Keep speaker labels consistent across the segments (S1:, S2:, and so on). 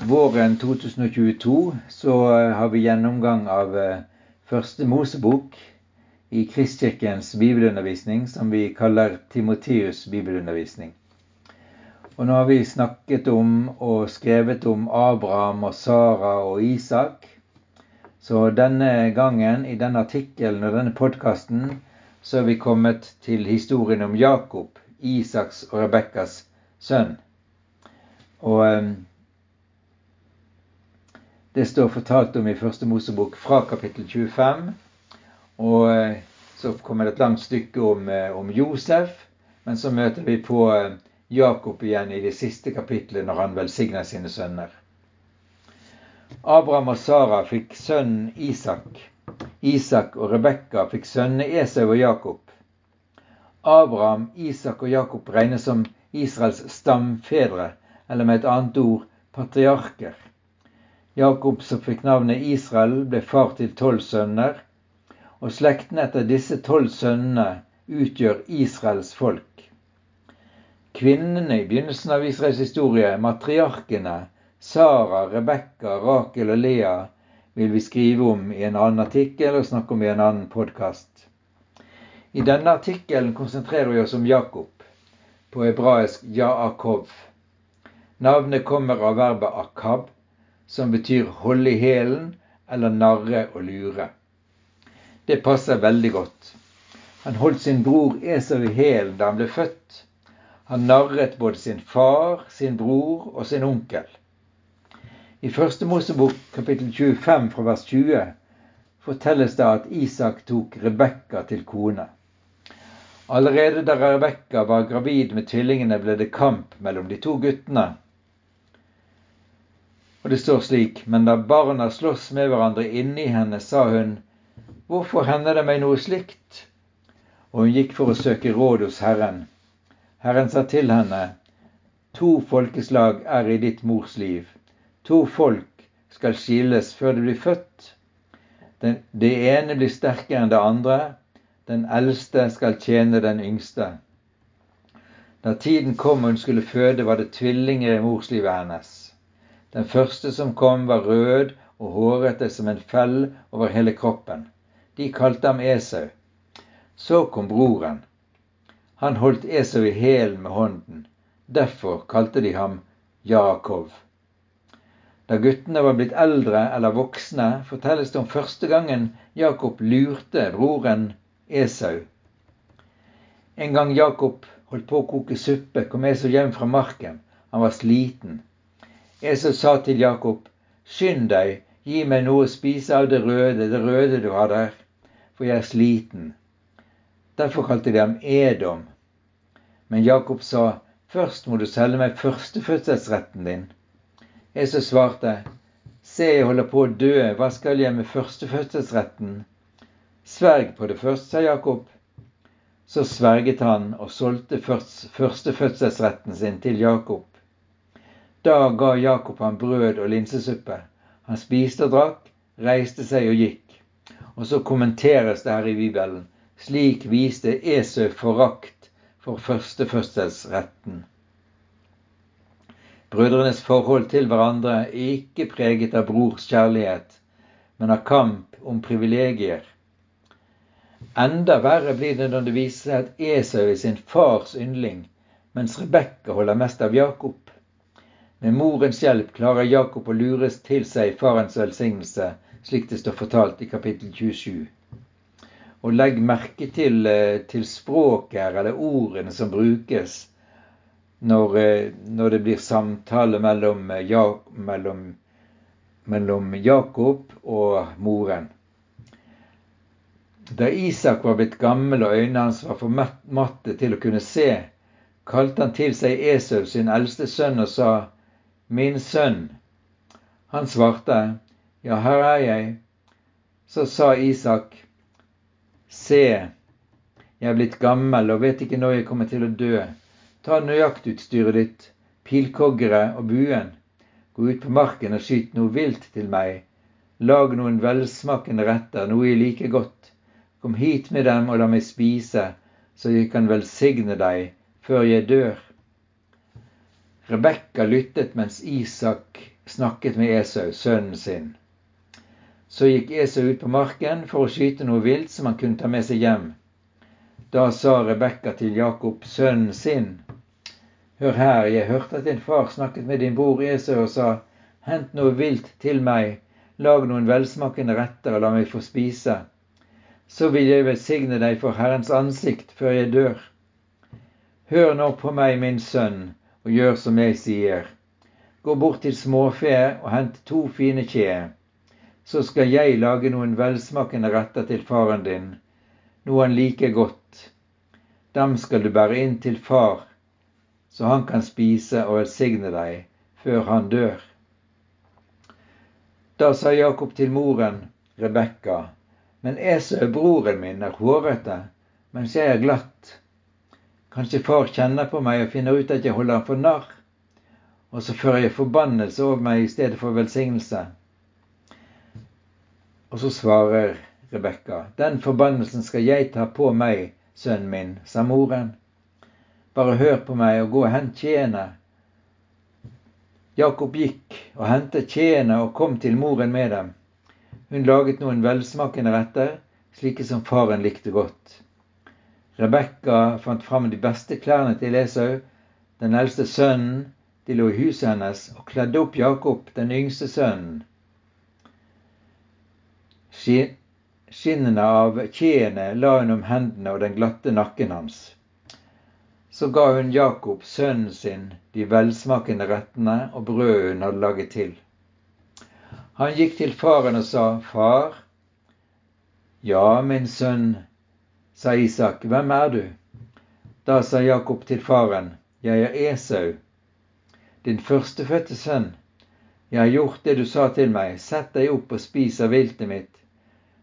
S1: Våren 2022 så eh, har vi gjennomgang av eh, første Mosebok i Kristkirkens bibelundervisning, som vi kaller Timoteus bibelundervisning. Og nå har vi snakket om og skrevet om Abraham og Sara og Isak. Så denne gangen, i denne artikkelen og denne podkasten, så er vi kommet til historien om Jakob, Isaks og Rebekkas sønn. Og eh, det står fortalt om i Første Mosebok fra kapittel 25. Og eh, så kommer det et langt stykke om, eh, om Josef. Men så møter vi på eh, Jakob igjen i det siste kapitlet når han velsigner sine sønner. Abraham og Sara fikk sønnen Isak. Isak og Rebekka fikk sønnene Esau og Jakob. Abraham, Isak og Jakob regnes som Israels stamfedre, eller med et annet ord patriarker. Jakob, som fikk navnet Israel, ble far til tolv sønner, og slekten etter disse tolv sønnene utgjør Israels folk. Kvinnene i begynnelsen av Israels historie, matriarkene, Sara, Rebekka, Rakel og Lea, vil vi skrive om i en annen artikkel og snakke om i en annen podkast. I denne artikkelen konsentrerer vi oss om Jakob, på hebraisk Jaakov. Navnet kommer av verbet akab, som betyr holde i hælen eller narre og lure. Det passer veldig godt. Han holdt sin bror Esau i hælen da han ble født. Han narret både sin far, sin bror og sin onkel. I Første Mosebok kapittel 25 fra vers 20 fortelles det at Isak tok Rebekka til kone. Allerede da Rebekka var gravid med tvillingene, ble det kamp mellom de to guttene. Og det står slik, men da barna slåss med hverandre inni henne, sa hun, hvorfor hender det meg noe slikt? Og hun gikk for å søke råd hos Herren. Herren sa til henne, to folkeslag er i ditt mors liv. To folk skal skilles før de blir født. Den, det ene blir sterkere enn det andre. Den eldste skal tjene den yngste. Da tiden kom hun skulle føde, var det tvillinger i morslivet hennes. Den første som kom, var rød og hårete som en fell over hele kroppen. De kalte ham Esau. Så kom broren. Han holdt Esau i hælen med hånden. Derfor kalte de ham Jakob. Da guttene var blitt eldre eller voksne, fortelles det om første gangen Jakob lurte broren Esau. En gang Jakob holdt på å koke suppe, kom Esau hjem fra marken. Han var sliten. Esau sa til Jakob, skynd deg, gi meg noe å spise av det røde, det røde du har der, for jeg er sliten. Derfor kalte de ham Edom. Men Jakob sa, først må du selge meg førstefødselsretten din. Esau svarte, se, jeg holder på å dø, hva skal jeg med førstefødselsretten? Sverg på det først, sa Jakob. Så sverget han og solgte førstefødselsretten sin til Jakob. Da ga Jakob ham brød og linsesuppe. Han spiste og drakk, reiste seg og gikk. Og så kommenteres det her i Bibelen. Slik viste Esau forakt for førstefødselsretten. Brødrenes forhold til hverandre er ikke preget av brors kjærlighet, men av kamp om privilegier. Enda verre blir det når det viser seg at Esau er sin fars yndling, mens Rebekka holder mest av Jakob. Med morens hjelp klarer Jakob å lures til seg farens velsignelse, slik det står fortalt i kapittel 27. Og legg merke til, eh, til språket eller ordene som brukes når, eh, når det blir samtale mellom, eh, ja, mellom, mellom Jakob og moren. Da Isak var blitt gammel og øynene hans var for matte til å kunne se, kalte han til seg Esau, sin eldste sønn, og sa:" Min sønn. Han svarte, Ja, her er jeg. Så sa Isak, Se, jeg er blitt gammel og vet ikke når jeg kommer til å dø. Ta nøyaktutstyret ditt, pilkoggere og buen. Gå ut på marken og skyt noe vilt til meg. Lag noen velsmakende retter, noe jeg liker godt. Kom hit med dem og la meg spise, så jeg kan velsigne deg før jeg dør. Rebekka lyttet mens Isak snakket med Esau, sønnen sin. Så gikk Esau ut på marken for å skyte noe vilt som han kunne ta med seg hjem. Da sa Rebekka til Jakob, sønnen sin, Hør her, jeg hørte at din far snakket med din bror Esau og sa, Hent noe vilt til meg, lag noen velsmakende retter og la meg få spise. Så vil jeg velsigne deg for Herrens ansikt før jeg dør. Hør nå på meg, min sønn, og gjør som jeg sier. Gå bort til småfe og hent to fine kje så skal jeg lage noen velsmakende retter til faren din, noe han liker godt. Dem skal du bære inn til far, så han kan spise og velsigne deg før han dør. Da sa Jakob til moren, Rebekka, men Esau, broren min, er hårete, mens jeg er glatt. Kanskje far kjenner på meg og finner ut at jeg holder ham for narr, og så fører jeg forbannelse over meg i stedet for velsignelse. Og så svarer Rebekka, den forbannelsen skal jeg ta på meg, sønnen min, sa moren. Bare hør på meg og gå og hent kjeene. Jakob gikk og hentet kjeene og kom til moren med dem. Hun laget noen velsmakende retter, slike som faren likte godt. Rebekka fant fram de beste klærne til Esau, den eldste sønnen, de lå i huset hennes, og kledde opp Jakob, den yngste sønnen. Skinnene av kjeene la hun om hendene og den glatte nakken hans. Så ga hun Jakob, sønnen sin, de velsmakende rettene og brødet hun hadde laget til. Han gikk til faren og sa, Far. Ja, min sønn, sa Isak, hvem er du? Da sa Jakob til faren, Jeg er Esau, din førstefødte sønn. Jeg har gjort det du sa til meg, sett deg opp og spis av viltet mitt,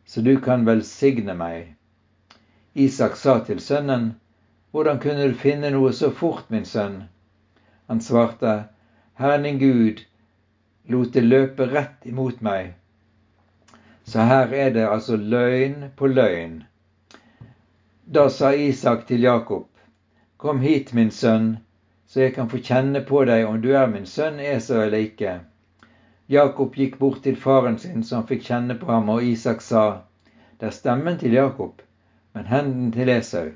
S1: så du kan velsigne meg. Isak sa til sønnen, Hvordan kunne du finne noe så fort, min sønn? Han svarte, Herren din Gud lot det løpe rett imot meg. Så her er det altså løgn på løgn. Da sa Isak til Jakob, Kom hit, min sønn, så jeg kan få kjenne på deg om du er min sønn Esau eller ikke. Jakob gikk bort til faren sin, så han fikk kjenne på ham, og Isak sa, Det er stemmen til Jakob, men hendene til Esau.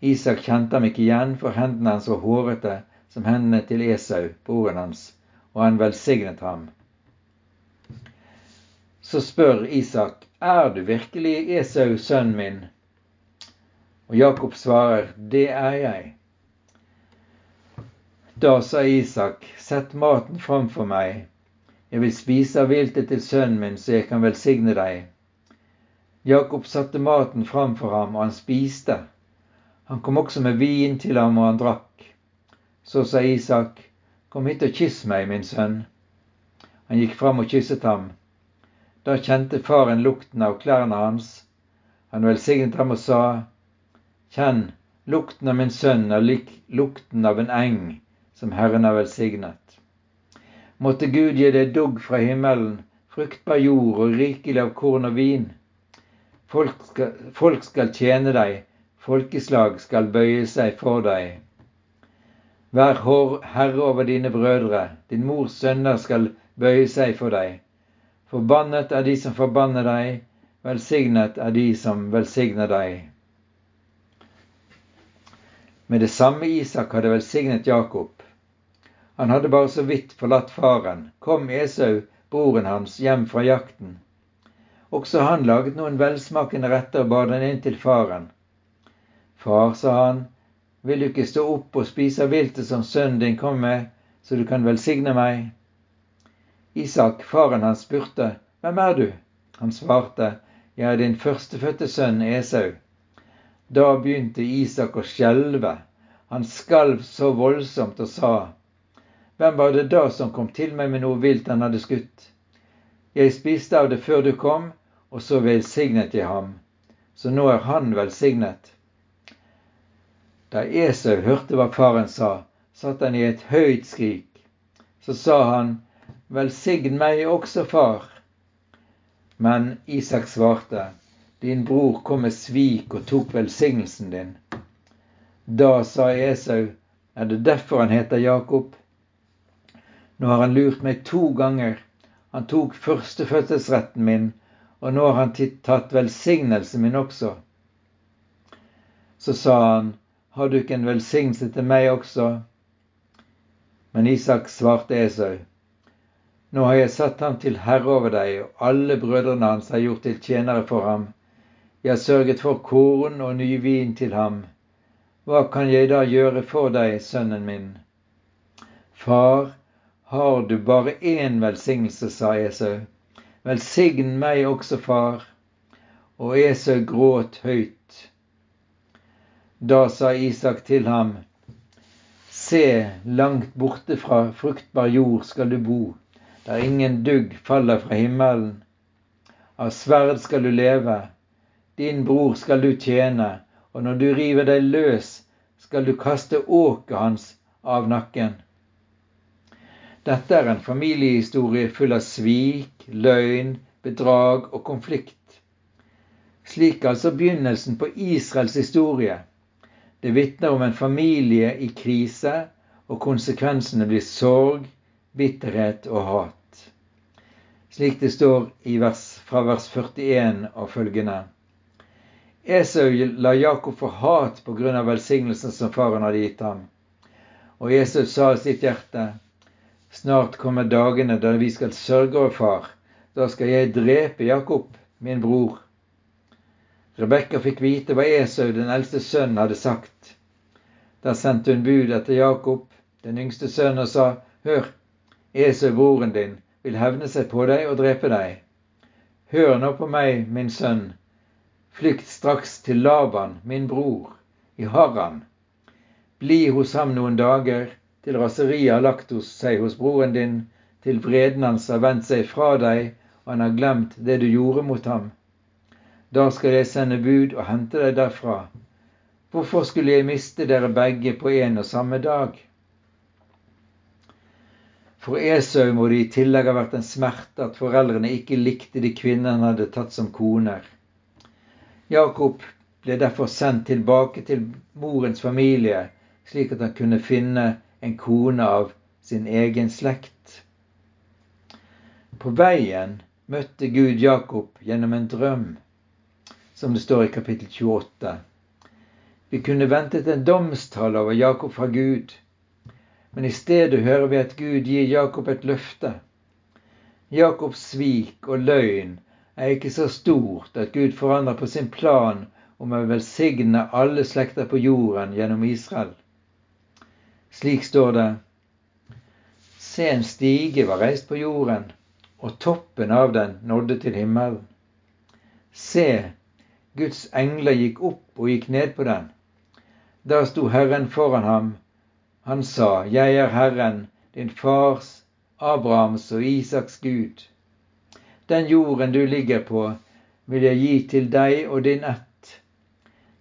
S1: Isak kjente ham ikke igjen, for hendene hans var hårete som hendene til Esau, broren hans, og han velsignet ham. Så spør Isak, Er du virkelig Esau, sønnen min? Og Jakob svarer, Det er jeg. Da sa Isak, Sett maten framfor meg, jeg vil spise av viltet til sønnen min, så jeg kan velsigne deg. Jakob satte maten framfor ham, og han spiste. Han kom også med vin til ham, og han drakk. Så sa Isak, Kom hit og kyss meg, min sønn. Han gikk fram og kysset ham. Da kjente faren lukten av klærne hans. Han velsignet ham og sa, Kjenn, lukten av min sønn er lik lukten av en eng som Herren har velsignet. Måtte Gud gi deg dugg fra himmelen, fruktbar jord og rikelig av korn og vin. Folk skal, folk skal tjene deg, folkeslag skal bøye seg for deg. Vær herre over dine brødre, din mors sønner skal bøye seg for deg. Forbannet er de som forbanner deg, velsignet er de som velsigner deg. Med det samme Isak hadde velsignet Jakob, han hadde bare så vidt forlatt faren. Kom Esau, broren hans, hjem fra jakten. Også han laget noen velsmakende retter og bar den inn til faren. Far, sa han, vil du ikke stå opp og spise viltet som sønnen din kom med, så du kan velsigne meg? Isak, faren hans, spurte, Hvem er du? Han svarte, Jeg er din førstefødte sønn Esau. Da begynte Isak å skjelve. Han skalv så voldsomt og sa, hvem var det da som kom til meg med noe vilt han hadde skutt? Jeg spiste av det før du kom, og så velsignet jeg ham. Så nå er han velsignet. Da Esau hørte hva faren sa, satt han i et høyt skrik. Så sa han, Velsign meg også, far. Men Isak svarte, Din bror kom med svik og tok velsignelsen din. Da sa Esau, Er det derfor han heter Jakob? Nå har han lurt meg to ganger. Han tok førstefødselsretten min, og nå har han tatt velsignelsen min også. Så sa han, Har du ikke en velsignelse til meg også? Men Isak svarte Esau, Nå har jeg satt ham til herre over deg, og alle brødrene hans har gjort til tjenere for ham. Jeg sørget for korn og ny vin til ham. Hva kan jeg da gjøre for deg, sønnen min? Far, har du bare én velsignelse, sa Esau. Velsign meg også, far. Og Esau gråt høyt. Da sa Isak til ham, Se, langt borte fra fruktbar jord skal du bo, der ingen dugg faller fra himmelen. Av sverd skal du leve, din bror skal du tjene, og når du river deg løs, skal du kaste åket hans av nakken. Dette er en familiehistorie full av svik, løgn, bedrag og konflikt. Slik altså begynnelsen på Israels historie. Det vitner om en familie i krise, og konsekvensene blir sorg, bitterhet og hat. Slik det står vers, fra vers 41 og følgende. Esau la Jakob for hat på grunn av velsignelsen som faren hadde gitt ham. Og Esau sa i sitt hjerte, Snart kommer dagene da vi skal sørge over far. Da skal jeg drepe Jakob, min bror. Rebekka fikk vite hva Esau, den eldste sønnen, hadde sagt. Da sendte hun bud etter Jakob, den yngste sønnen, og sa, Hør, Esau, broren din, vil hevne seg på deg og drepe deg. Hør nå på meg, min sønn. Flykt straks til Laban, min bror, i Haran. Bli hos ham noen dager til raseriet har lagt hos seg hos broren din, til vreden hans har vendt seg fra deg, og han har glemt det du gjorde mot ham. Da skal jeg sende bud og hente deg derfra. Hvorfor skulle jeg miste dere begge på en og samme dag? For Esau må det i tillegg ha vært en smerte at foreldrene ikke likte de kvinnene han hadde tatt som koner. Jakob ble derfor sendt tilbake til morens familie, slik at han kunne finne en kone av sin egen slekt. På veien møtte Gud Jakob gjennom en drøm, som det står i kapittel 28. Vi kunne ventet en domstale over Jakob fra Gud, men i stedet hører vi at Gud gir Jakob et løfte. Jakobs svik og løgn er ikke så stort at Gud forandrer på sin plan om å velsigne alle slekter på jorden gjennom Israel. Slik står det Se, en stige var reist på jorden, og toppen av den nådde til himmelen. Se, Guds engler gikk opp og gikk ned på den. Da sto Herren foran ham. Han sa, Jeg er Herren, din fars, Abrahams og Isaks Gud. Den jorden du ligger på, vil jeg gi til deg og din ett.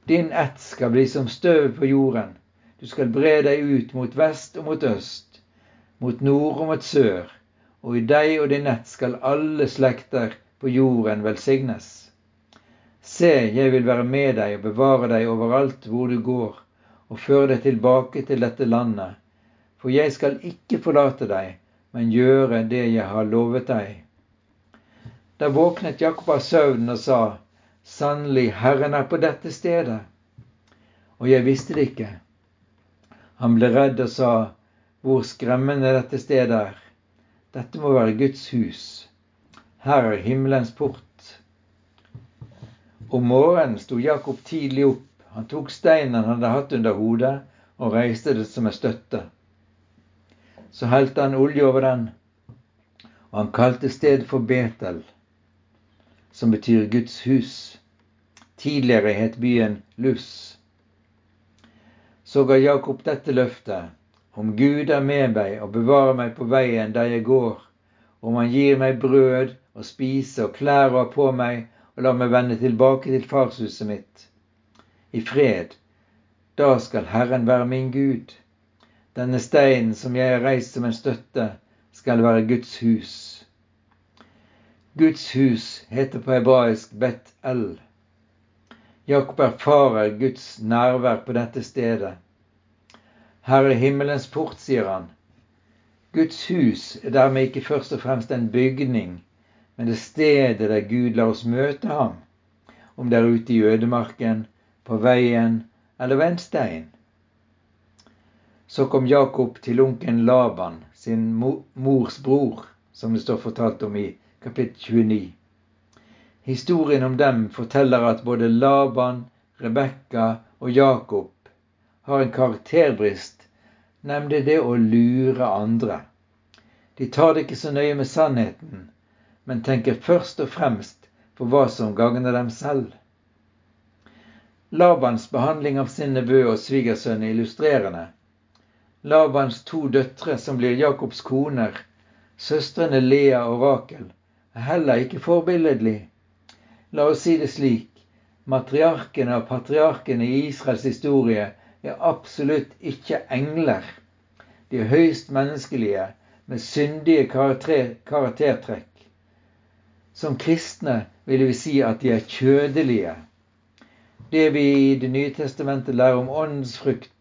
S1: Din ett skal bli som støv på jorden du skal bre deg ut mot vest og mot øst, mot nord og mot sør, og i deg og din ett skal alle slekter på jorden velsignes. Se, jeg vil være med deg og bevare deg overalt hvor du går, og føre deg tilbake til dette landet. For jeg skal ikke forlate deg, men gjøre det jeg har lovet deg. Da våknet Jakob av søvnen og sa, Sannelig, Herren er på dette stedet. Og jeg visste det ikke. Han ble redd og sa, Hvor skremmende dette stedet er. Dette må være Guds hus. Her er himmelens port. Om morgenen sto Jakob tidlig opp. Han tok steinen han hadde hatt under hodet, og reiste det som en støtte. Så helte han olje over den, og han kalte stedet for Betel, som betyr Guds hus. Tidligere het byen Lus så ga Jakob dette løftet. Om Gud er med meg og bevarer meg på veien der jeg går, om Han gir meg brød å spise og klær å ha på meg og lar meg vende tilbake til farshuset mitt i fred, da skal Herren være min Gud. Denne steinen som jeg har reist som en støtte, skal være Guds hus. Guds hus heter på hebraisk Bet El. Jakob erfarer Guds nærvær på dette stedet. Her er himmelens port, sier han. Guds hus er dermed ikke først og fremst en bygning, men det stedet der Gud lar oss møte ham, om det er ute i ødemarken, på veien eller ved en stein. Så kom Jakob til onkelen Laban, sin mors bror, som det står fortalt om i kapittel 29. Historien om dem forteller at både Laban, Rebekka og Jakob har en karakterbrist nemlig det å lure andre. De tar det ikke så nøye med sannheten, men tenker først og fremst på hva som gagner dem selv. Labans behandling av sin nevø og svigersønn er illustrerende. Labans to døtre, som blir Jakobs koner, søstrene Lea og Rakel, heller ikke forbilledlig. La oss si det slik. Matriarkene og patriarkene i Israels historie er absolutt ikke engler. De er høyst menneskelige, med syndige karaktertrekk. Som kristne vil vi si at de er kjødelige. Det vi i Det nye testamentet lærer om åndens frukt,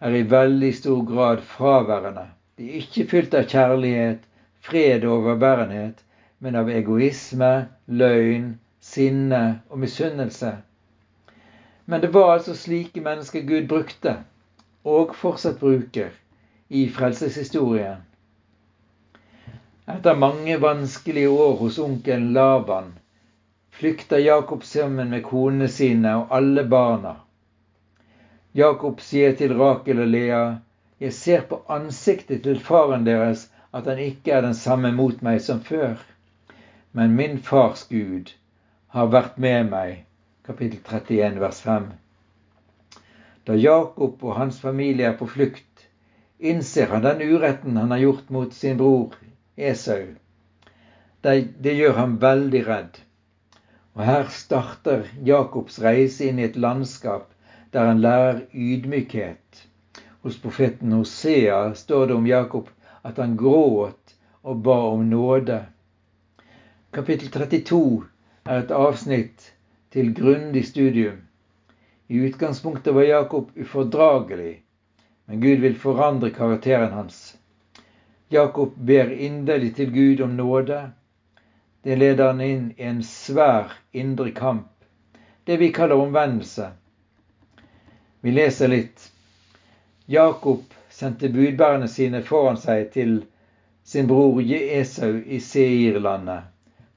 S1: er i veldig stor grad fraværende. De er ikke fylt av kjærlighet, fred og overbærenhet, men av egoisme, løgn, sinne og misunnelse. Men det var altså slike mennesker Gud brukte, og fortsatt bruker, i frelseshistorien. Etter mange vanskelige år hos onkelen Laban flykter Jakob sammen med konene sine og alle barna. Jakob sier til Rakel og Lea, jeg ser på ansiktet til faren deres at han ikke er den samme mot meg som før. Men min fars Gud har vært med meg kapittel 31, vers 5. Da Jakob og hans familie er på flukt, innser han den uretten han har gjort mot sin bror Esau. Det, det gjør ham veldig redd. Og her starter Jakobs reise inn i et landskap der han lærer ydmykhet. Hos profeten Hosea står det om Jakob at han gråt og ba om nåde. Kapittel 32 er et avsnitt til grundig studium. I utgangspunktet var Jakob ufordragelig, men Gud vil forandre karakteren hans. Jakob ber inderlig til Gud om nåde. Det leder han inn i en svær indre kamp, det vi kaller omvendelse. Vi leser litt. Jakob sendte budbærerne sine foran seg til sin bror Esau i Seirlandet,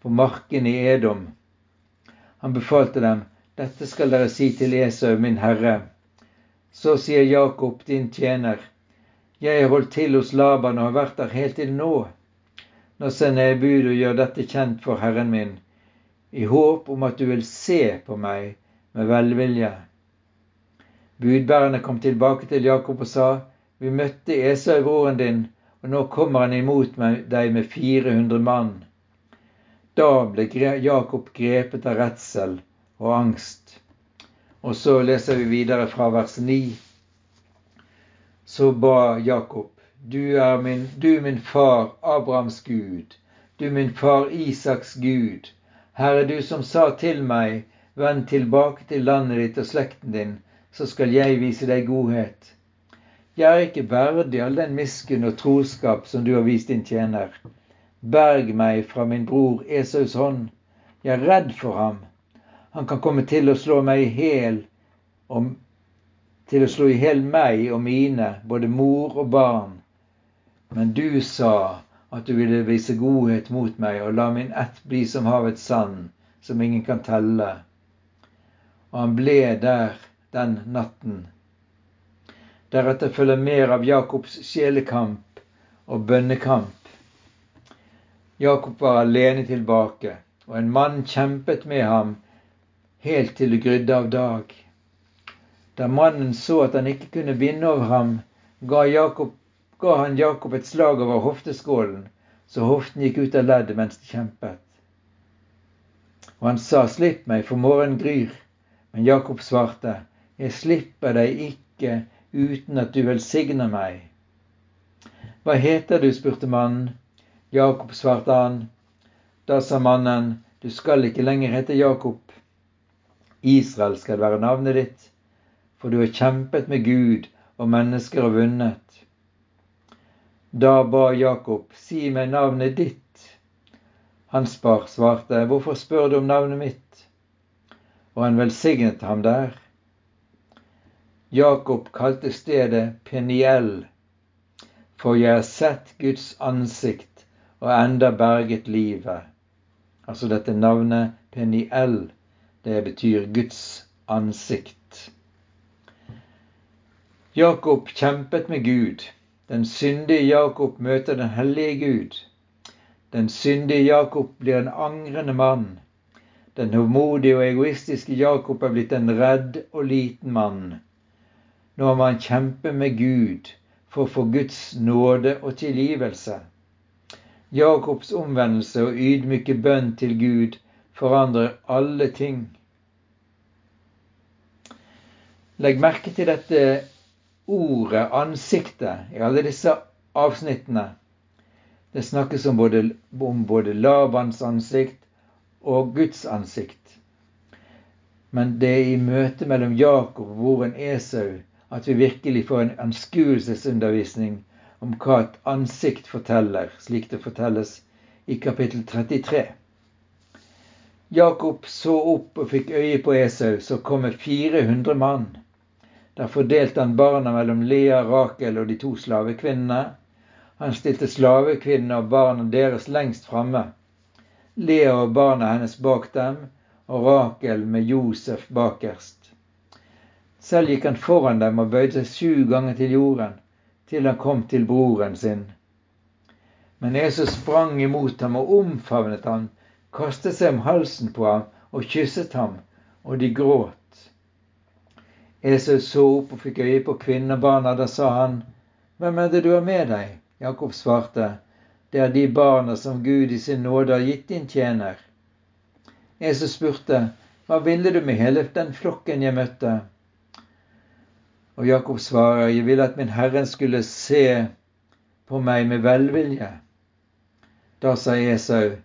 S1: på marken i Edom, han befalte dem, dette skal dere si til Esau, min herre. Så sier Jakob, din tjener, jeg har holdt til hos Laban og har vært der helt til nå. Nå sender jeg bud og gjør dette kjent for herren min, i håp om at du vil se på meg med velvilje. Budbærerne kom tilbake til Jakob og sa, vi møtte Esau, broren din, og nå kommer han imot deg med 400 mann. Da ble Jakob grepet av redsel og angst. Og så leser vi videre fra vers 9. Så ba Jakob, du er min, du min far Abrahams Gud, du min far Isaks Gud. Herre, du som sa til meg, vend tilbake til landet ditt og slekten din, så skal jeg vise deg godhet. Jeg er ikke verdig all den miskunn og troskap som du har vist din tjener. Berg meg fra min bror Esaus hånd. Jeg er redd for ham. Han kan komme til å slå meg i om, til å slå i hjel meg og mine, både mor og barn. Men du sa at du ville vise godhet mot meg og la min ett bli som havets sand, som ingen kan telle. Og han ble der den natten. Deretter følger mer av Jakobs sjelekamp og bønnekamp. Jakob var alene tilbake, og en mann kjempet med ham helt til det grydde av dag. Da mannen så at han ikke kunne vinne over ham, ga, Jakob, ga han Jakob et slag over hofteskålen, så hoften gikk ut av leddet mens de kjempet. Og han sa, Slipp meg, for morgenen gryr. Men Jakob svarte, Jeg slipper deg ikke uten at du velsigner meg. Hva heter du? spurte mannen. Jakob svarte han. Da sa mannen, du skal ikke lenger hete Jakob. Israel skal være navnet ditt, for du har kjempet med Gud og mennesker og vunnet. Da ba Jakob, si meg navnet ditt. Hans far svarte, hvorfor spør du om navnet mitt? Og han velsignet ham der. Jakob kalte stedet Peniel, for jeg har sett Guds ansikt og enda berget livet. Altså dette navnet Peniel, det betyr Guds ansikt. Jakob kjempet med Gud. Den syndige Jakob møter den hellige Gud. Den syndige Jakob blir en angrende mann. Den hovmodige og egoistiske Jakob er blitt en redd og liten mann. Nå må han kjempe med Gud for å få Guds nåde og tilgivelse. Jakobs omvendelse og ydmyke bønn til Gud forandrer alle ting. Legg merke til dette ordet ansiktet i alle disse avsnittene. Det snakkes om både, om både Labans ansikt og Guds ansikt. Men det er i møtet mellom Jakob og broren Esau at vi virkelig får en anskuelsesundervisning om hva et ansikt forteller, slik det fortelles i kapittel 33. Jakob så opp og fikk øye på Esau, så kom med 400 mann. Der fordelte han barna mellom Lea, Rakel og de to slavekvinnene. Han stilte slavekvinnene og barna deres lengst framme. Lea og barna hennes bak dem, og Rakel med Josef bakerst. Selv gikk han foran dem og bøyde seg sju ganger til jorden, til han kom til broren sin. Men Jesus sprang imot ham og omfavnet ham, kastet seg om halsen på ham og kysset ham, og de gråt. Esau så opp og fikk øye på kvinnen og barna. Da sa han, Hvem er det du har med deg? Jakob svarte, Det er de barna som Gud i sin nåde har gitt din tjener. Esau spurte, Hva ville du med hele den flokken jeg møtte? Og Jakob svarer, Jeg ville at min Herren skulle se på meg med velvilje. Da sa Esau,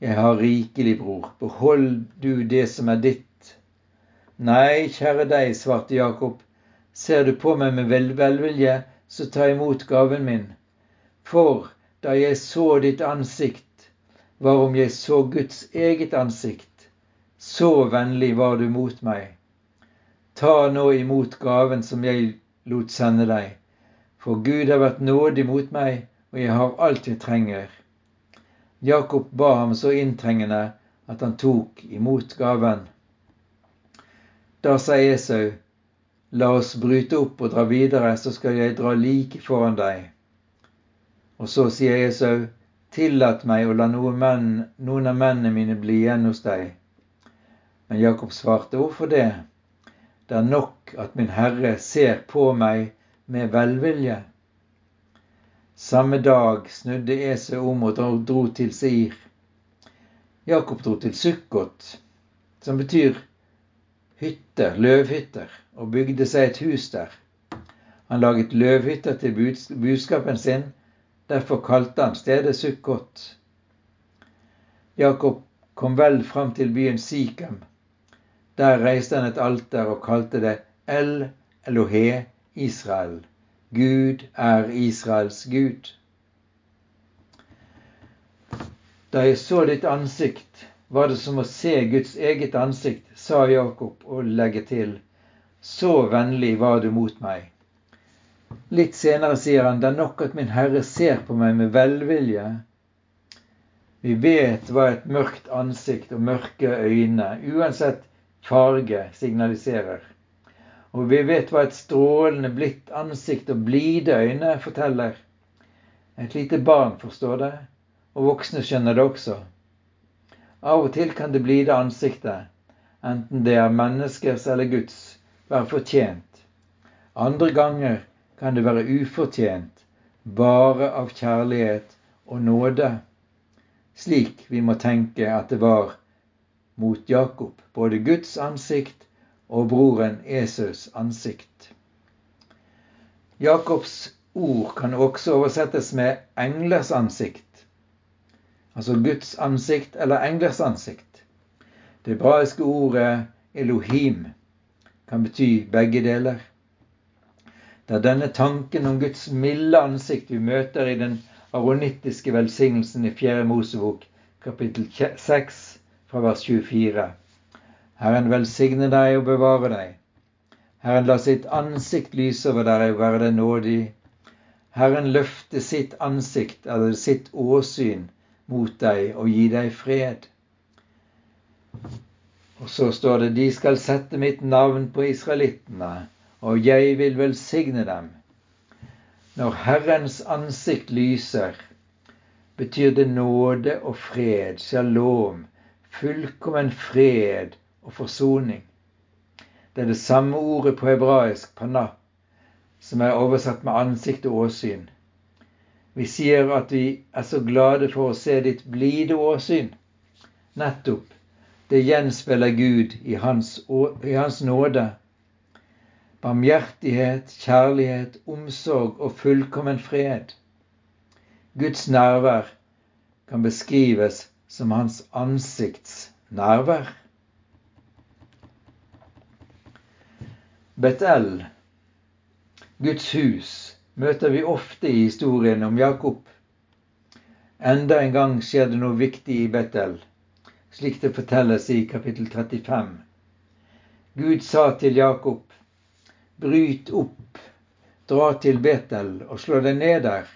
S1: Jeg har rikelig, bror, behold du det som er ditt Nei, kjære deg, svarte Jakob, ser du på meg med velvilje, så ta imot gaven min. For da jeg så ditt ansikt, var om jeg så Guds eget ansikt, så vennlig var du mot meg. Ta nå imot gaven som jeg lot sende deg, for Gud har vært nådig mot meg, og jeg har alt jeg trenger. Jakob ba ham så inntrengende at han tok imot gaven. Da sa Esau, la oss bryte opp og dra videre, så skal jeg dra like foran deg. Og så sier Esau, tillat meg å la noen, menn, noen av mennene mine bli igjen hos deg. Men Jakob svarte, hvorfor det? Det er nok at min Herre ser på meg med velvilje. Samme dag snudde Esau om og dro til Seir. Jakob dro til Sukkot, som betyr hytter, løvhytter, og bygde seg et hus der. Han laget løvhytter til budskapen sin, derfor kalte han stedet Sukkot. Jakob kom vel fram til byen Sikhem. Der reiste han et alter og kalte det El Elohe Israel. Gud er Israels Gud. Da jeg så ditt ansikt, var det som å se Guds eget ansikt, sa Jakob og legger til, så vennlig var du mot meg. Litt senere sier han, det er nok at min Herre ser på meg med velvilje. Vi vet hva et mørkt ansikt og mørke øyne, uansett farge, signaliserer. Og vi vet hva et strålende blidt ansikt og blide øyne forteller. Et lite barn forstår det, og voksne skjønner det også. Av og til kan det blide ansiktet, enten det er menneskers eller Guds, være fortjent. Andre ganger kan det være ufortjent, bare av kjærlighet og nåde. Slik vi må tenke at det var mot Jakob, både Guds ansikt og broren Esaus ansikt. Jakobs ord kan også oversettes med englers ansikt altså Guds ansikt eller englers ansikt. Det hebraiske ordet Elohim kan bety begge deler. Det er denne tanken om Guds milde ansikt vi møter i den aronittiske velsignelsen i 4. Mosebok, kapittel 6, fra vers 24. Herren velsigne deg og bevare deg. Herren la sitt ansikt lyse over deg og være deg nådig. Herren løfte sitt ansikt, eller sitt åsyn, mot deg og gi deg fred. Og så står det de skal sette mitt navn på israelittene og jeg vil velsigne dem. Når Herrens ansikt lyser, betyr det nåde og fred, shalom, fullkommen fred og forsoning. Det er det samme ordet på hebraisk, panna, som er oversatt med ansikt og åsyn. Vi sier at vi er så glade for å se ditt blide åsyn. Nettopp. Det gjenspeiler Gud i hans, i hans nåde barmhjertighet, kjærlighet, omsorg og fullkommen fred. Guds nærvær kan beskrives som hans ansikts nærvær. Betel, Guds hus, møter vi ofte i historien om Jakob. Enda en gang skjer det noe viktig i Betel, slik det fortelles i kapittel 35. Gud sa til Jakob, Bryt opp, dra til Betel og slå deg ned der.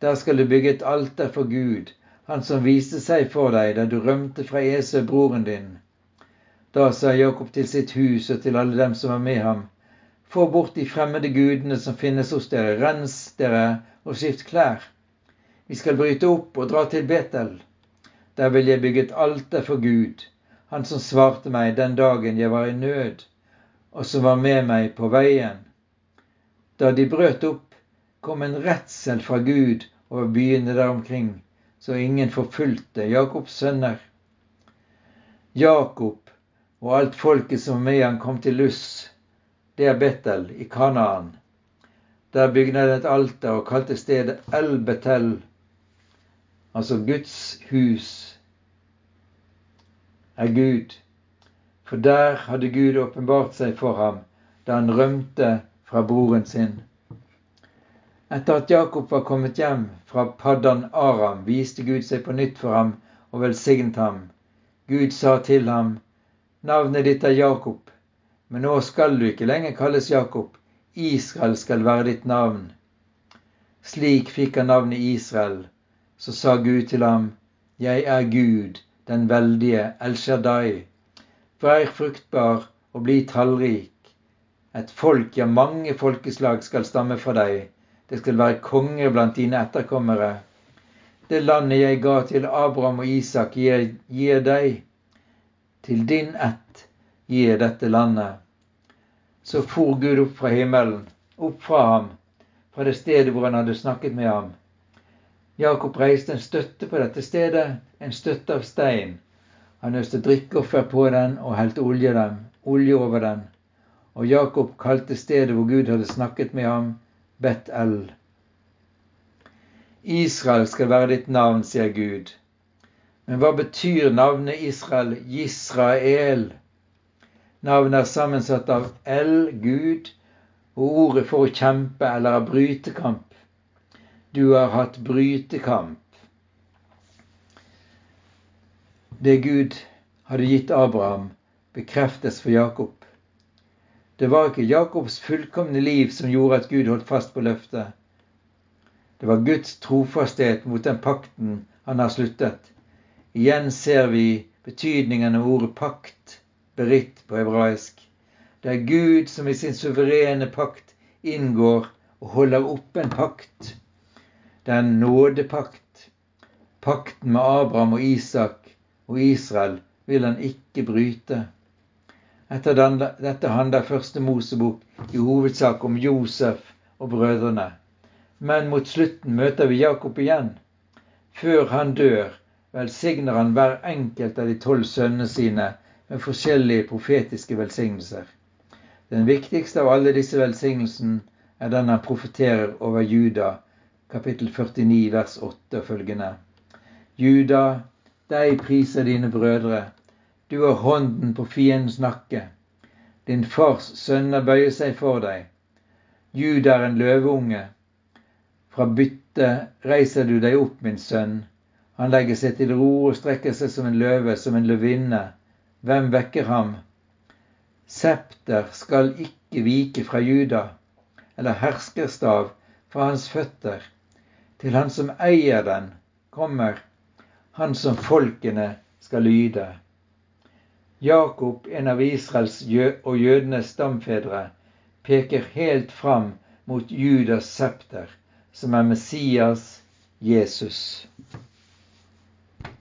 S1: Der skal du bygge et alter for Gud, han som viste seg for deg da du rømte fra Esau, broren din. Da sa Jakob til sitt hus og til alle dem som var med ham, få bort de fremmede gudene som finnes hos dere, rens dere og skift klær. Vi skal bryte opp og dra til Betel. Der vil jeg bygge et alter for Gud, han som svarte meg den dagen jeg var i nød og som var med meg på veien. Da de brøt opp, kom en redsel fra Gud over byene der omkring, så ingen forfulgte Jakobs sønner. Jakob og alt folket som var med han kom til Luss, det er Betel i Kanaan. Der bygde han et alter og kalte stedet El-Betel, altså Guds hus er Gud. For der hadde Gud åpenbart seg for ham da han rømte fra broren sin. Etter at Jakob var kommet hjem fra Paddan Aram, viste Gud seg på nytt for ham og velsignet ham. Gud sa til ham, Navnet ditt er Jakob, men nå skal du ikke lenger kalles Jakob. Israel skal være ditt navn. Slik fikk han navnet Israel. Så sa Gud til ham, Jeg er Gud, den veldige El Shaddai Vær fruktbar og bli tallrik. Et folk, ja, mange folkeslag skal stamme fra deg. Det skal være konger blant dine etterkommere. Det landet jeg ga til Abraham og Isak, gir, gir deg. Til din ett gir dette landet. Så for Gud opp fra himmelen, opp fra ham, fra det stedet hvor han hadde snakket med ham. Jakob reiste en støtte på dette stedet, en støtte av stein, han øste drikkeoffer på den og helte olje, olje over den. Og Jakob kalte stedet hvor Gud hadde snakket med ham, Bet-El. Israel skal være ditt navn, sier Gud. Men hva betyr navnet Israel, Israel. Navnet er sammensatt av El, Gud, og ordet for å kjempe eller av brytekamp. Du har hatt brytekamp. Det Gud hadde gitt Abraham, bekreftes for Jakob. Det var ikke Jakobs fullkomne liv som gjorde at Gud holdt fast på løftet. Det var Guds trofasthet mot den pakten han har sluttet. Igjen ser vi betydningen av ordet pakt, beritt på hebraisk. Det er Gud som i sin suverene pakt inngår og holder oppe en pakt. Det er en nådepakt. Pakten med Abraham og Isak og Israel vil han ikke bryte. Etter dette handler første Mosebok i hovedsak om Josef og brødrene. Men mot slutten møter vi Jakob igjen. Før han dør, velsigner han hver enkelt av de tolv sønnene sine med forskjellige profetiske velsignelser. Den viktigste av alle disse velsignelsene er den han profeterer over Juda, kapittel 49, vers 8 og følgende. Juda, deg priser dine brødre. Du har hånden på fiendens nakke. Din fars sønner bøyer seg for deg. Juda er en løveunge. Fra byttet reiser du deg opp, min sønn. Han legger seg til ro og strekker seg som en løve, som en løvinne. Hvem vekker ham? Septer skal ikke vike fra Juda, eller herskerstav fra hans føtter. Til han som eier den, kommer han som folkene skal lyde. Jakob, en av Israels og jødenes stamfedre, peker helt fram mot Judas septer, som er Messias Jesus.